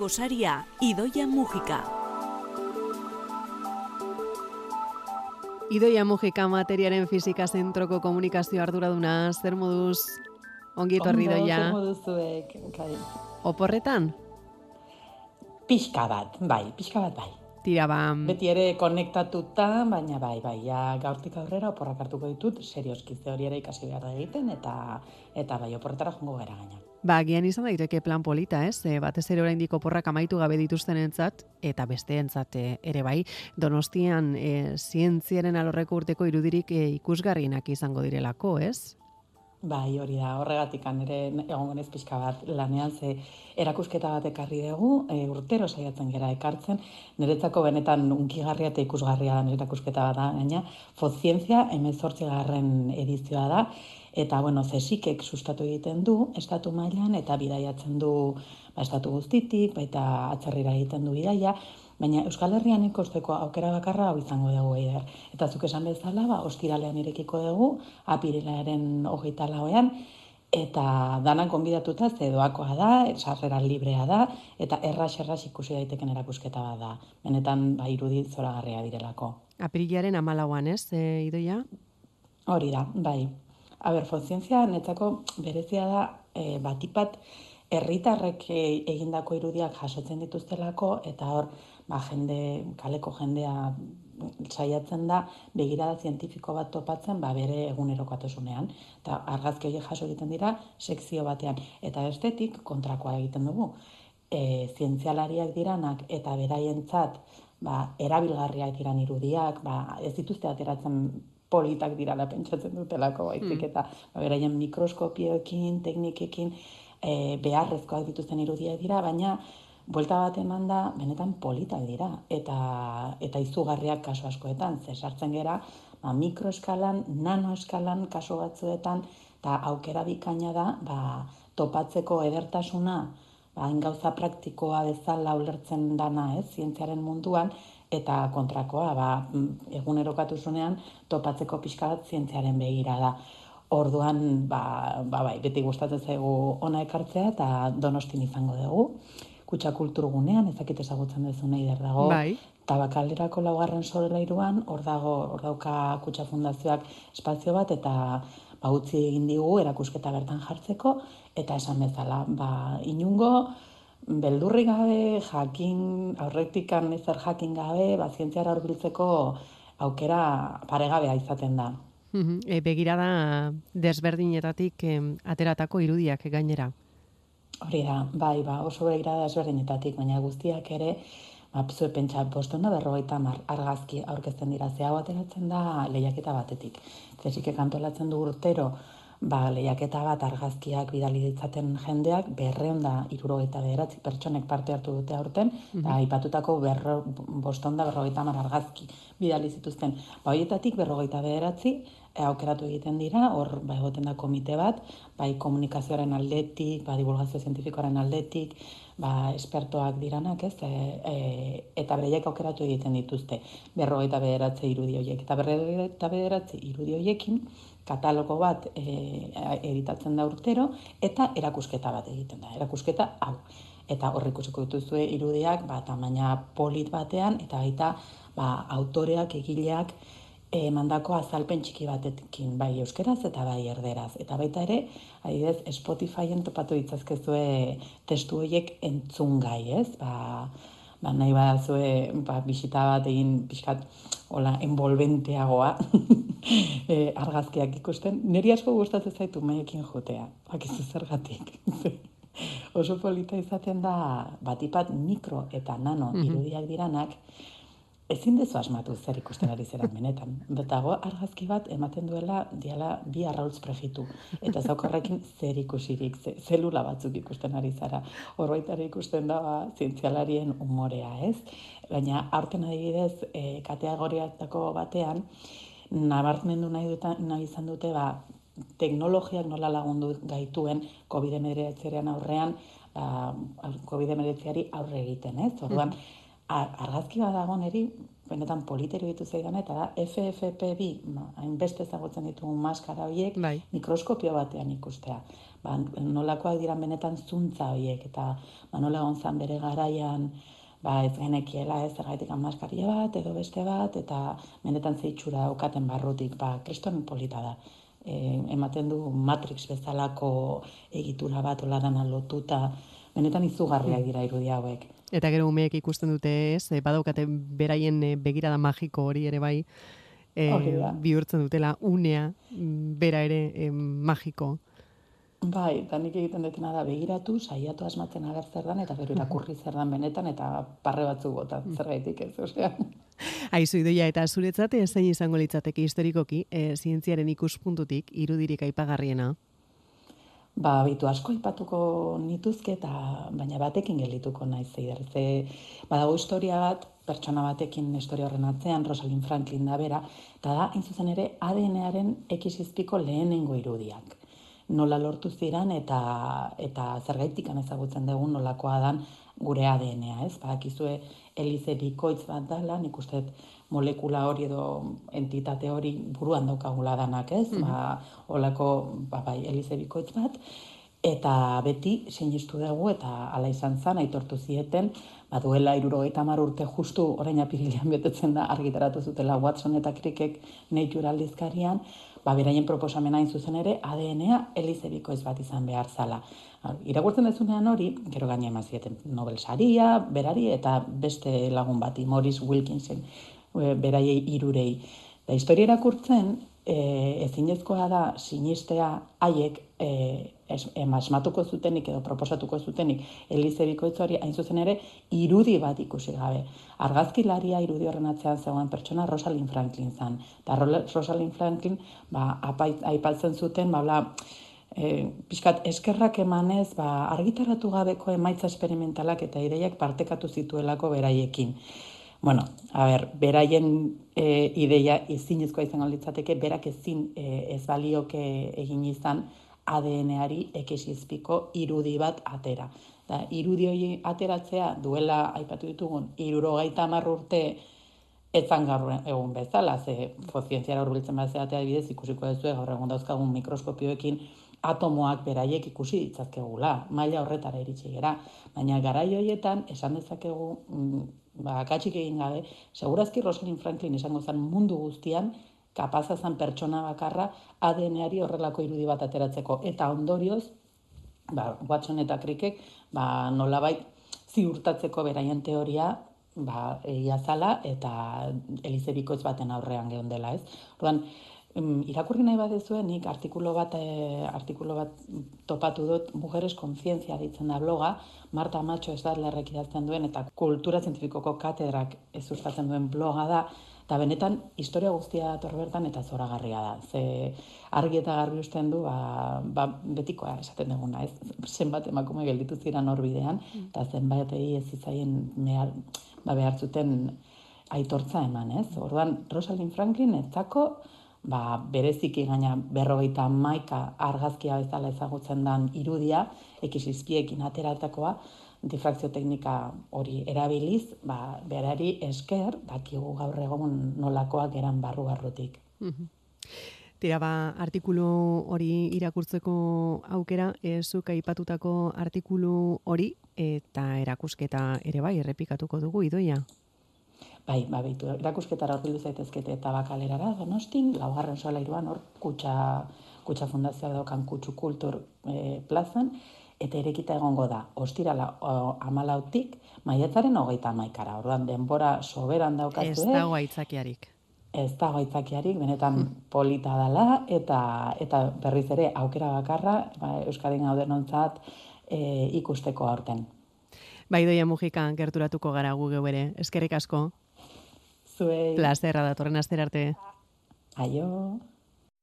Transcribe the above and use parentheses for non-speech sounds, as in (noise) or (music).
gosaria, Idoia Mujika. Idoia Mujika materiaren fizika zentroko komunikazio arduraduna, zer moduz ongi etorri doia. Ondo, zer moduzuek, kai. Oporretan? Pixka bat, bai, pixka bat, bai. Tira ba... Beti ere konektatuta, baina bai, bai, ja, gaurtik aurrera oporrak hartuko ditut, serioski ze hori ere ikasi behar da egiten, eta eta bai, oporretara jongo gara gaina. Ba, gian izan daiteke plan polita, ez? E, batez ere oraindik oporrak amaitu gabe dituztenentzat eta besteentzat e, ere bai, Donostian e, zientziaren alorreko urteko irudirik e, ikusgarrienak izango direlako, ez? Bai, hori da, horregatik ere egon gonez pixka bat lanean ze erakusketa bat ekarri dugu, e, urtero saiatzen gera ekartzen, niretzako benetan unkigarria eta ikusgarria da erakusketa bat da, gaina, fozientzia emezortzi garren edizioa da, eta, bueno, zesikek sustatu egiten du, estatu mailan eta bidaiatzen du, estatu guztitik, baita atzerrira egiten du bidaia, Baina Euskal Herrian ikosteko aukera bakarra hau izango dugu eider. Eta zuk esan bezala, ba, ostiralean irekiko dugu, apirilaren hogeita lauean, eta danan konbidatuta zedoakoa da, sarrera librea da, eta erras erras ikusi daiteken erakusketa bat da. Benetan, ba, irudi zoragarria direlako. Apirilaren amalauan, ez, e, idoia? Hori da, bai. Aber, fonzientzia, netzako berezia da, e, batipat, herritarrek e, egindako irudiak jasotzen dituztelako, eta hor, ba, jende, kaleko jendea saiatzen da begirada zientifiko bat topatzen ba bere egunerokotasunean. Eta argazki horiek jaso egiten dira sekzio batean. Eta estetik kontrakoa egiten dugu. E, zientzialariak diranak eta beraientzat ba erabilgarriak diran irudiak ba ez dituzte ateratzen politak dirala pentsatzen dutelako baizik mm. eta ba, beraien mikroskopioekin teknikekin e, beharrezkoak dituzten irudiak dira baina buelta bat eman da, benetan politak dira, eta, eta izugarriak kasu askoetan, ze sartzen gera, ba, mikroeskalan, nanoeskalan kasu batzuetan, eta aukera bikaina da, ba, topatzeko edertasuna, ba, gauza praktikoa bezala ulertzen dana, ez, zientziaren munduan, eta kontrakoa, ba, egunerokatu zunean, topatzeko pixka bat zientziaren begira da. Orduan, ba, ba, bai, beti gustatzen zaigu ona ekartzea eta donostin izango dugu kutsa kulturgunean, ezakit ezagutzen duzu nahi dago. Bai. Tabakalderako laugarren solairuan, hor dago, hor dauka kutsa fundazioak espazio bat, eta ba, utzi egin digu erakusketa bertan jartzeko, eta esan bezala, ba, inungo, beldurri gabe, jakin, aurretikan ezer jakin gabe, ba, zientziara aukera paregabea izaten da. E, begirada desberdinetatik ateratako irudiak gainera. Hori da, bai, ba, oso behira da baina guztiak ere, ba, zue pentsa, poston da berrogeita mar, argazki aurkezten dira, ze hau ateratzen da lehiaketa batetik. Zesik ekantolatzen du urtero, ba, lehiaketa bat argazkiak bidali ditzaten jendeak, berreon da irurogeita beheratzi pertsonek parte hartu dute aurten, mm -hmm. ipatutako berro, boston da berrogeita mar argazki bidali zituzten. Ba, horietatik berrogeita beheratzi, aukeratu egiten dira, hor ba, egoten da komite bat, bai komunikazioaren aldetik, ba, divulgazio zientifikoaren aldetik, ba, espertoak diranak, ez, e, e, eta bereiek aukeratu egiten dituzte, berro eta bederatze irudi horiek. Eta berro eta bederatze irudi horiekin, katalogo bat e, editatzen da urtero, eta erakusketa bat egiten da, erakusketa hau. Eta horrik ikusiko dituzue irudiak, ba, tamaina polit batean, eta baita, ba, autoreak, egileak, e, mandako azalpen txiki batekin, bai euskeraz eta bai erderaz. Eta baita ere, adibidez, Spotifyen topatu ditzazkezue testu horiek entzun gai, ez? Ba, ba nahi badazue ba, bisita bat egin pixkat hola, envolventeagoa (laughs) e, argazkiak ikusten. Neri asko gustatzen zaitu maiekin jotea, bakizu zergatik. (laughs) Oso polita izaten da batipat mikro eta nano mm irudiak diranak, ezin dezu asmatu zer ikusten ari zera benetan. Betago argazki bat ematen duela diala bi arraultz prefitu. Eta zaukarrekin zer ikusirik, zelula batzuk ikusten ari zara. Horbaitare ikusten da ba, zientzialarien umorea, ez? Baina aurten adibidez e, kategoriatako batean, nabarmendu nahi, dutan, nahi izan dute ba, teknologiak nola lagundu gaituen COVID-19 aurrean, ba, COVID-19 aurre egiten, ez? Orduan, argazki bat dago neri, benetan politerio ditu zeidan, eta da FFP2, ba, hainbeste ezagutzen ditugun maskara horiek, bai. mikroskopio batean ikustea. Ba, nolakoak dira benetan zuntza horiek, eta ba, nola gontzan bere garaian, ba, ez genekiela ez zergaitik maskaria bat, edo beste bat, eta benetan zeitxura aukaten barrutik, ba, kriston polita da. E, ematen du Matrix bezalako egitura bat, oladana lotuta, benetan izugarriak dira irudia hauek. Eta gero umeek ikusten dute ez, e, badaukate beraien e, begirada magiko hori ere bai, e, bihurtzen dutela unea, mm, bera ere e, magiko. Bai, eta nik egiten dutena da begiratu, saiatu asmatzen ager zer dan, eta gero irakurri zer dan benetan, eta parre batzuk bota zer gaitik ez, osea. Aizu idoia, eta zuretzate zein izango litzateke historikoki, e, zientziaren ikuspuntutik, irudirik aipagarriena? Ba, bitu asko ipatuko nituzke eta baina batekin geldituko naiz zeider. Ze badago historia bat, pertsona batekin historia horren atzean, Rosalind Franklin da bera, eta da, zuzen ere, ADN-aren ekisizpiko lehenengo irudiak. Nola lortu ziren eta eta zergaitik ezagutzen dugu nolakoa dan gure ADN-a, ez? Badakizue Elize bikoitz bat dala, nik uste molekula hori edo entitate hori buruan daukagula danak, ez? Mm -hmm. Ba, olako, ba, bai, Elize bikoitz bat, eta beti sinistu dugu eta hala izan zen, aitortu zieten, ba, duela irurogeita mar urte justu orain apirilean betetzen da argitaratu zutela Watson eta Crickek Nature aldizkarian, ba, beraien proposamena hain zuzen ere ADN-a Elize bikoitz bat izan behar zala. Irakurtzen dezunean hori, gero gaine eman Nobel saria, berari, eta beste lagun bati, Morris Wilkinson, e, beraiei irurei. Da historia irakurtzen, e, ezinezkoa da sinistea haiek e, emasmatuko zutenik edo proposatuko zutenik Elize Bikoitzori hain zuzen ere irudi bat ikusi gabe. Argazkilaria irudi horren atzean zegoen pertsona Rosalind Franklin zan. Eta Rosalind Franklin ba, aipatzen zuten, ba, bla, e, pixkat eskerrak emanez, ba, argitaratu gabeko emaitza esperimentalak eta ideiak partekatu zituelako beraiekin. Bueno, a ber, beraien e, ideia izinezkoa izango litzateke, berak ezin e, ez balioke egin izan ADN-ari ekesizpiko irudi bat atera. Da, irudi hori ateratzea duela, aipatu ditugun, irurogaita urte etzan gaur egun bezala, ze fozientziara urbiltzen bat zeatea bidez ikusiko ez gaur egun dauzkagun mikroskopioekin atomoak beraiek ikusi ditzakegula, maila horretara iritsi gera. Baina garai hoietan esan dezakegu mm, ba katxik egin gabe, segurazki Rosalind Franklin izango zen mundu guztian kapaza zen pertsona bakarra ADN-ari horrelako irudi bat ateratzeko eta ondorioz ba Watson eta Crickek ba nolabait ziurtatzeko beraien teoria ba egia zala eta Elizebikoitz baten aurrean geundela, ez? Orduan, irakurri nahi badezue, nik artikulo bat, e, artikulo bat topatu dut, Mujeres Konzientzia ditzen da bloga, Marta Macho ez da idazten duen, eta kultura zientifikoko katedrak ez duen bloga da, eta benetan historia guztia dator bertan eta zoragarria da. Ze argi eta garbi usten du, ba, ba betikoa esaten duguna, ez? Zenbat emakume gelditu ziren hor bidean, mm. eta zenbat ez izaien behar, ba, behar zuten aitortza eman, ez? Orduan, Rosalind Franklin ez zako, ba, bereziki gaina berrogeita maika argazkia bezala ezagutzen dan irudia, ekisizpiekin ateratakoa, difrakzio teknika hori erabiliz, ba, berari esker, dakigu gaur egon nolakoak eran barru barrutik. Tira ba, artikulu hori irakurtzeko aukera, ezuk aipatutako artikulu hori, eta erakusketa ere bai, errepikatuko dugu, idoia? Bai, ba, baitu, erakusketara horbildu zaitezkete eta bakalerara, donostin, laugarren sola iruan, hor, kutsa, kutsa fundazioa daukan kutsu kultur e, plazan, eta erekita egongo da, ostirala amalautik, maiatzaren hogeita maikara, orduan, denbora soberan daukazue. Ez dago aitzakiarik. Ez dago aitzakiarik, benetan hmm. polita dala, eta, eta berriz ere, aukera bakarra, ba, Euskadin gauden ontzat, e, ikusteko aurten. Bai doia mugika gerturatuko gara gu ere. Eskerrik asko. Zuei. Plazerra datorren aster arte. Aio.